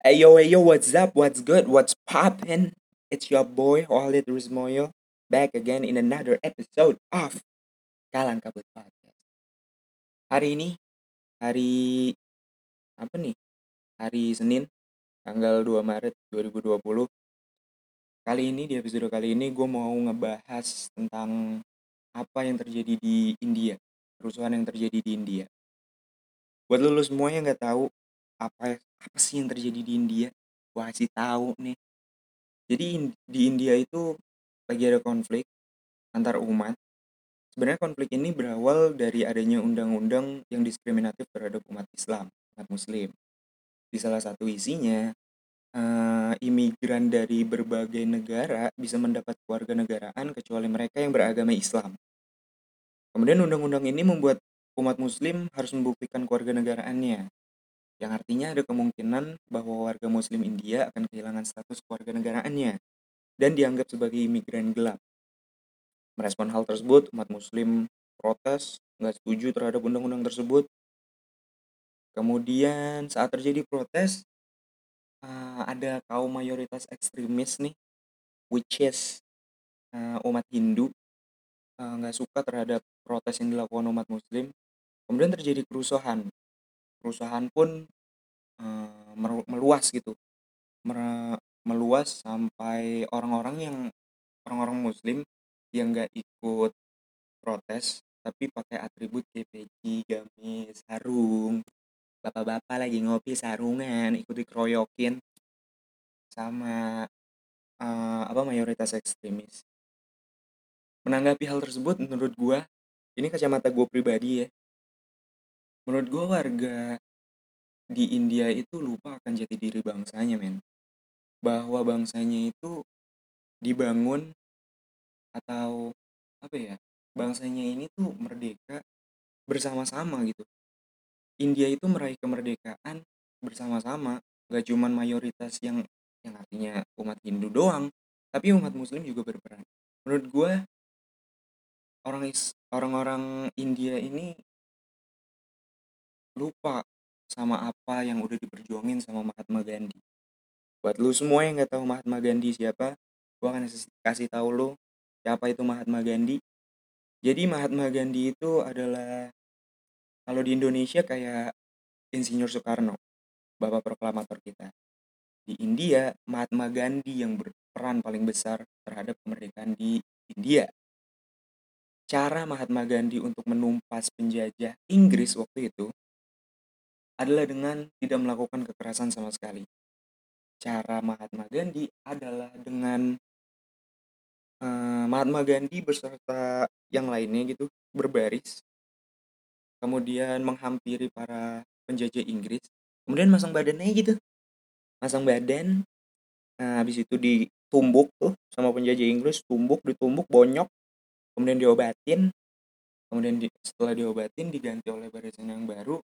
Hey yo, hey yo, what's up? What's good? What's poppin'? It's your boy Walid Rizmoyo back again in another episode of Kalang Kabut Podcast. Hari ini hari apa nih? Hari Senin tanggal 2 Maret 2020. Kali ini di episode kali ini gue mau ngebahas tentang apa yang terjadi di India, kerusuhan yang terjadi di India. Buat lu semua yang nggak tahu apa apa sih yang terjadi di India, gue kasih tahu nih. Jadi di India itu lagi ada konflik antar umat. Sebenarnya konflik ini berawal dari adanya undang-undang yang diskriminatif terhadap umat Islam, umat Muslim. Di salah satu isinya, eh, imigran dari berbagai negara bisa mendapat keluarga negaraan kecuali mereka yang beragama Islam. Kemudian undang-undang ini membuat umat Muslim harus membuktikan keluarga negaraannya, yang artinya ada kemungkinan bahwa warga Muslim India akan kehilangan status keluarga negaraannya dan dianggap sebagai imigran gelap. Merespon hal tersebut, umat Muslim protes, nggak setuju terhadap undang-undang tersebut. Kemudian saat terjadi protes, eh, ada kaum mayoritas ekstremis nih, which is eh, umat Hindu, eh, nggak suka terhadap protes yang dilakukan umat Muslim. Kemudian terjadi kerusuhan. Kerusuhan pun meru- meluas gitu, Mere- meluas sampai orang-orang yang orang-orang Muslim yang nggak ikut protes tapi pakai atribut peci, gamis, sarung. Bapak-bapak lagi ngopi sarungan, ikut dikeroyokin sama eh, apa mayoritas ekstremis. Menanggapi hal tersebut menurut gua, ini kacamata gua pribadi ya. Menurut gua warga di India itu lupa akan jati diri bangsanya, men. Bahwa bangsanya itu dibangun atau apa ya? Bangsanya ini tuh merdeka bersama-sama gitu. India itu meraih kemerdekaan bersama-sama, gak cuman mayoritas yang yang artinya umat Hindu doang, tapi umat Muslim juga berperan. Menurut gue orang orang-orang India ini lupa sama apa yang udah diperjuangin sama Mahatma Gandhi. Buat lu semua yang nggak tahu Mahatma Gandhi siapa, gue akan kasih- tahu lu siapa itu Mahatma Gandhi. Jadi Mahatma Gandhi itu adalah kalau di Indonesia kayak Insinyur Soekarno, bapak proklamator kita. Di India, Mahatma Gandhi yang berperan paling besar terhadap kemerdekaan di India. Cara Mahatma Gandhi untuk menumpas penjajah Inggris waktu itu adalah dengan tidak melakukan kekerasan sama sekali. Cara Mahatma Gandhi adalah dengan eh, Mahatma Gandhi beserta yang lainnya gitu berbaris, kemudian menghampiri para penjajah Inggris, kemudian masang badannya gitu, masang badan, nah, habis itu ditumbuk tuh sama penjajah Inggris, tumbuk, ditumbuk, bonyok, kemudian diobatin, kemudian di, setelah diobatin diganti oleh barisan yang baru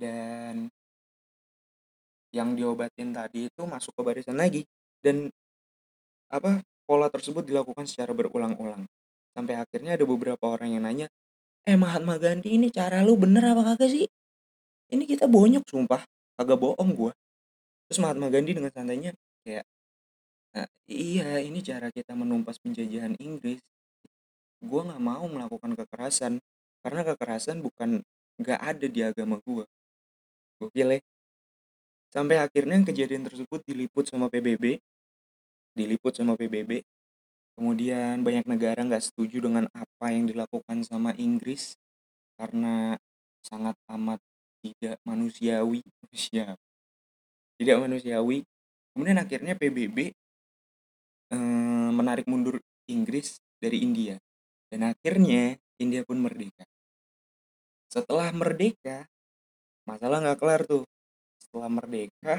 dan yang diobatin tadi itu masuk ke barisan lagi. Dan apa pola tersebut dilakukan secara berulang-ulang. Sampai akhirnya ada beberapa orang yang nanya eh Mahatma Gandhi ini cara lu bener apa kagak sih? Ini kita bonyok sumpah. Kagak bohong gua. Terus Mahatma Gandhi dengan santainya kayak "Nah, iya ini cara kita menumpas penjajahan Inggris. Gua nggak mau melakukan kekerasan. Karena kekerasan bukan nggak ada di agama gua gokil ya sampai akhirnya kejadian tersebut diliput sama PBB diliput sama PBB kemudian banyak negara nggak setuju dengan apa yang dilakukan sama Inggris karena sangat amat tidak manusiawi. Manusia tidak manusiawi. Kemudian akhirnya PBB eh, menarik mundur Inggris dari India. Dan akhirnya India pun merdeka. Setelah merdeka masalah nggak kelar tuh. Setelah merdeka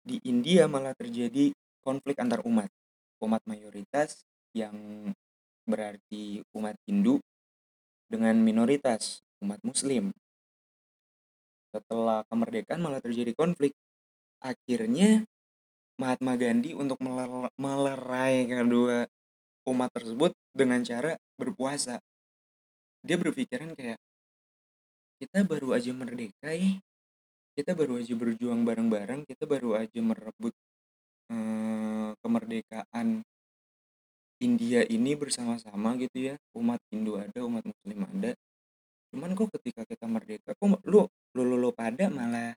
di India malah terjadi konflik antar umat. Umat mayoritas yang berarti umat Hindu dengan minoritas umat Muslim. Setelah kemerdekaan malah terjadi konflik. Akhirnya Mahatma Gandhi untuk meler- melerai kedua umat tersebut dengan cara berpuasa. Dia berpikiran kayak kita baru aja merdeka ya kita baru aja berjuang bareng-bareng, kita baru aja merebut, eee, kemerdekaan India ini bersama-sama gitu ya, umat Hindu ada, umat Muslim ada. Cuman kok ketika kita merdeka, kok lu lu lu, lu pada malah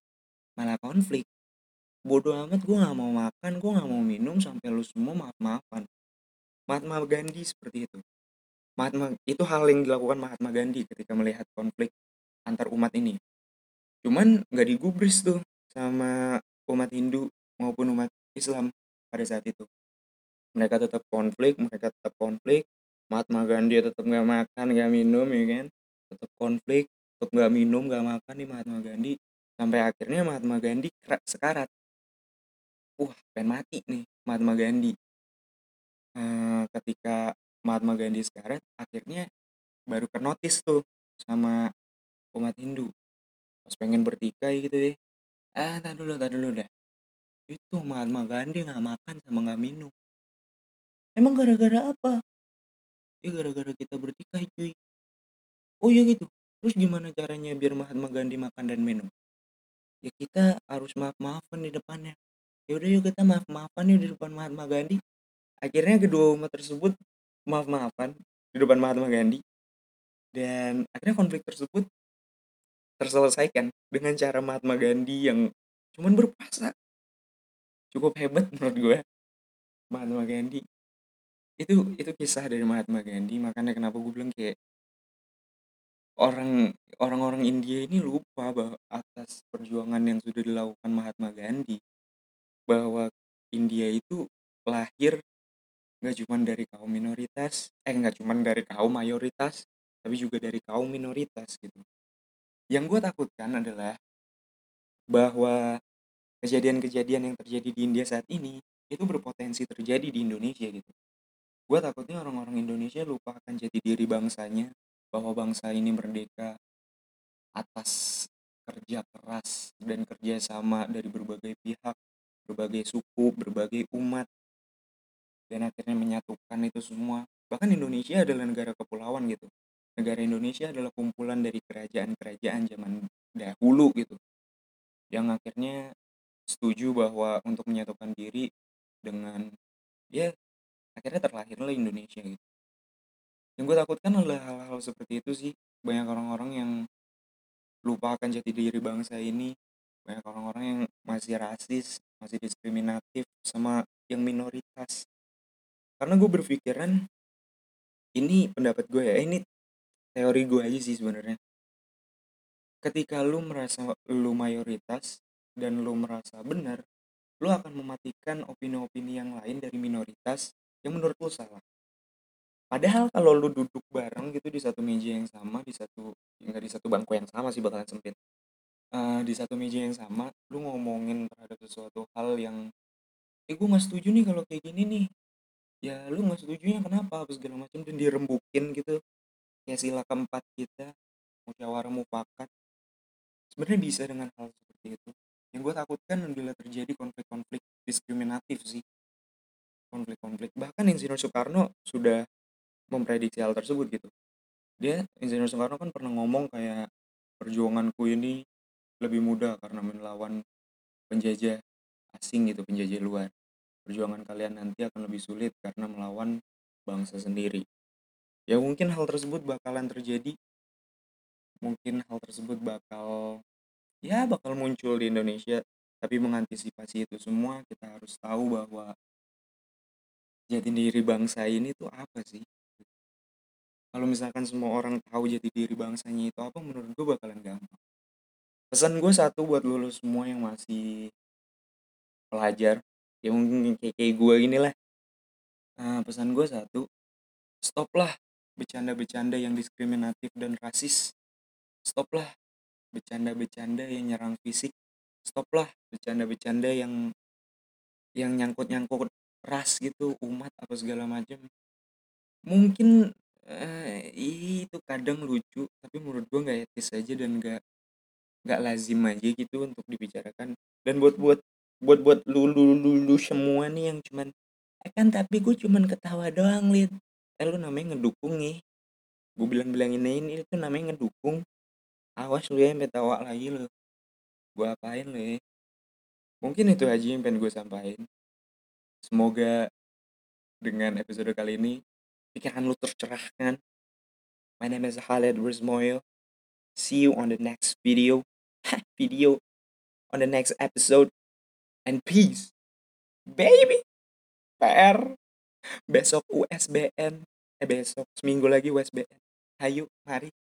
malah konflik. Bodo amat gue nggak mau makan, gue nggak mau minum sampai lu semua maaf-maafan. Mahatma Gandhi seperti itu. Mahatma itu hal yang dilakukan Mahatma Gandhi ketika melihat konflik antar umat ini. Cuman nggak digubris tuh sama umat Hindu maupun umat Islam pada saat itu. Mereka tetap konflik, mereka tetap konflik. Mahatma Gandhi tetap nggak makan, nggak minum, ya kan? Tetap konflik, tetap nggak minum, nggak makan nih Mahatma Gandhi. Sampai akhirnya Mahatma Gandhi sekarat. Wah, pengen mati nih Mahatma Gandhi. Uh, ketika Mahatma Gandhi sekarat, akhirnya baru ke tuh sama umat Hindu. Pas pengen bertikai gitu deh. Ah tak dulu tak dulu dah. Itu Mahatma Gandhi nggak makan sama nggak minum. Emang gara-gara apa? Ya gara-gara kita bertikai cuy. Oh iya gitu. Terus gimana caranya biar Mahatma Gandhi makan dan minum? Ya kita harus maaf-maafan di depannya. Ya udah yuk kita maaf-maafan yuk di depan Mahatma Gandhi. Akhirnya kedua umat tersebut maaf-maafan di depan Mahatma Gandhi. Dan akhirnya konflik tersebut terselesaikan dengan cara Mahatma Gandhi yang cuman berpuasa cukup hebat menurut gue Mahatma Gandhi. Itu itu kisah dari Mahatma Gandhi. Makanya kenapa gue bilang kayak orang orang-orang India ini lupa bahwa atas perjuangan yang sudah dilakukan Mahatma Gandhi bahwa India itu lahir nggak cuma dari kaum minoritas eh nggak cuma dari kaum mayoritas tapi juga dari kaum minoritas gitu yang gue takutkan adalah bahwa kejadian-kejadian yang terjadi di India saat ini itu berpotensi terjadi di Indonesia gitu. Gue takutnya orang-orang Indonesia lupa akan jati diri bangsanya, bahwa bangsa ini merdeka atas kerja keras dan kerjasama dari berbagai pihak, berbagai suku, berbagai umat, dan akhirnya menyatukan itu semua. Bahkan Indonesia adalah negara kepulauan gitu negara Indonesia adalah kumpulan dari kerajaan-kerajaan zaman dahulu gitu yang akhirnya setuju bahwa untuk menyatukan diri dengan ya akhirnya terlahirlah Indonesia gitu. Yang gue takutkan adalah hal-hal seperti itu sih. Banyak orang-orang yang lupa akan jati diri bangsa ini. Banyak orang-orang yang masih rasis masih diskriminatif sama yang minoritas. Karena gue berpikiran ini pendapat gue ya ini teori gue aja sih sebenarnya. Ketika lu merasa lu mayoritas dan lu merasa benar lu akan mematikan opini-opini yang lain dari minoritas yang menurut lu salah. Padahal kalau lu duduk bareng gitu di satu meja yang sama di satu enggak di satu bangku yang sama sih bakalan sempit. Uh, di satu meja yang sama lu ngomongin terhadap sesuatu hal yang eh gue nggak setuju nih kalau kayak gini nih. Ya lu nggak setuju nya kenapa? Apa segala macam dan dirembukin gitu ya sila keempat kita musyawarah mufakat. Sebenarnya bisa dengan hal seperti itu. Yang gue takutkan adalah terjadi konflik-konflik diskriminatif sih. Konflik-konflik. Bahkan Insinyur Soekarno sudah memprediksi hal tersebut gitu. Dia Insinyur Soekarno kan pernah ngomong kayak perjuanganku ini lebih mudah karena melawan penjajah asing gitu penjajah luar. Perjuangan kalian nanti akan lebih sulit karena melawan bangsa sendiri ya mungkin hal tersebut bakalan terjadi. Mungkin hal tersebut bakal ya bakal muncul di Indonesia tapi mengantisipasi itu semua kita harus tahu bahwa jati diri bangsa ini tuh apa sih? Kalau misalkan semua orang tahu jati diri bangsanya itu apa menurut gue bakalan gampang. Pesan gue satu buat lulus semua yang masih pelajar ya mungkin kayak, gue inilah. Uh, pesan gue satu stoplah bercanda-bercanda yang diskriminatif dan rasis. Stoplah bercanda-bercanda yang nyerang fisik. Stoplah bercanda-bercanda yang yang nyangkut-nyangkut ras gitu, umat apa segala macam. Mungkin eh, itu kadang lucu, tapi menurut gua nggak etis aja dan nggak nggak lazim aja gitu untuk dibicarakan. Dan buat buat buat buat lulu lulu semua nih yang cuman kan tapi gue cuman ketawa doang lihat eh lu namanya ngedukung nih. Gue bilang bilangin ini itu namanya ngedukung. Awas lu ya sampai tawa lagi lu. Gue apain lo ya? Mungkin itu aja yang pengen gue sampaikan. Semoga dengan episode kali ini pikiran lu tercerahkan. My name is Khaled Rizmoyo see you on the next video. Video. On the next episode. And peace. Baby. PR besok USBN eh besok seminggu lagi USBN ayo mari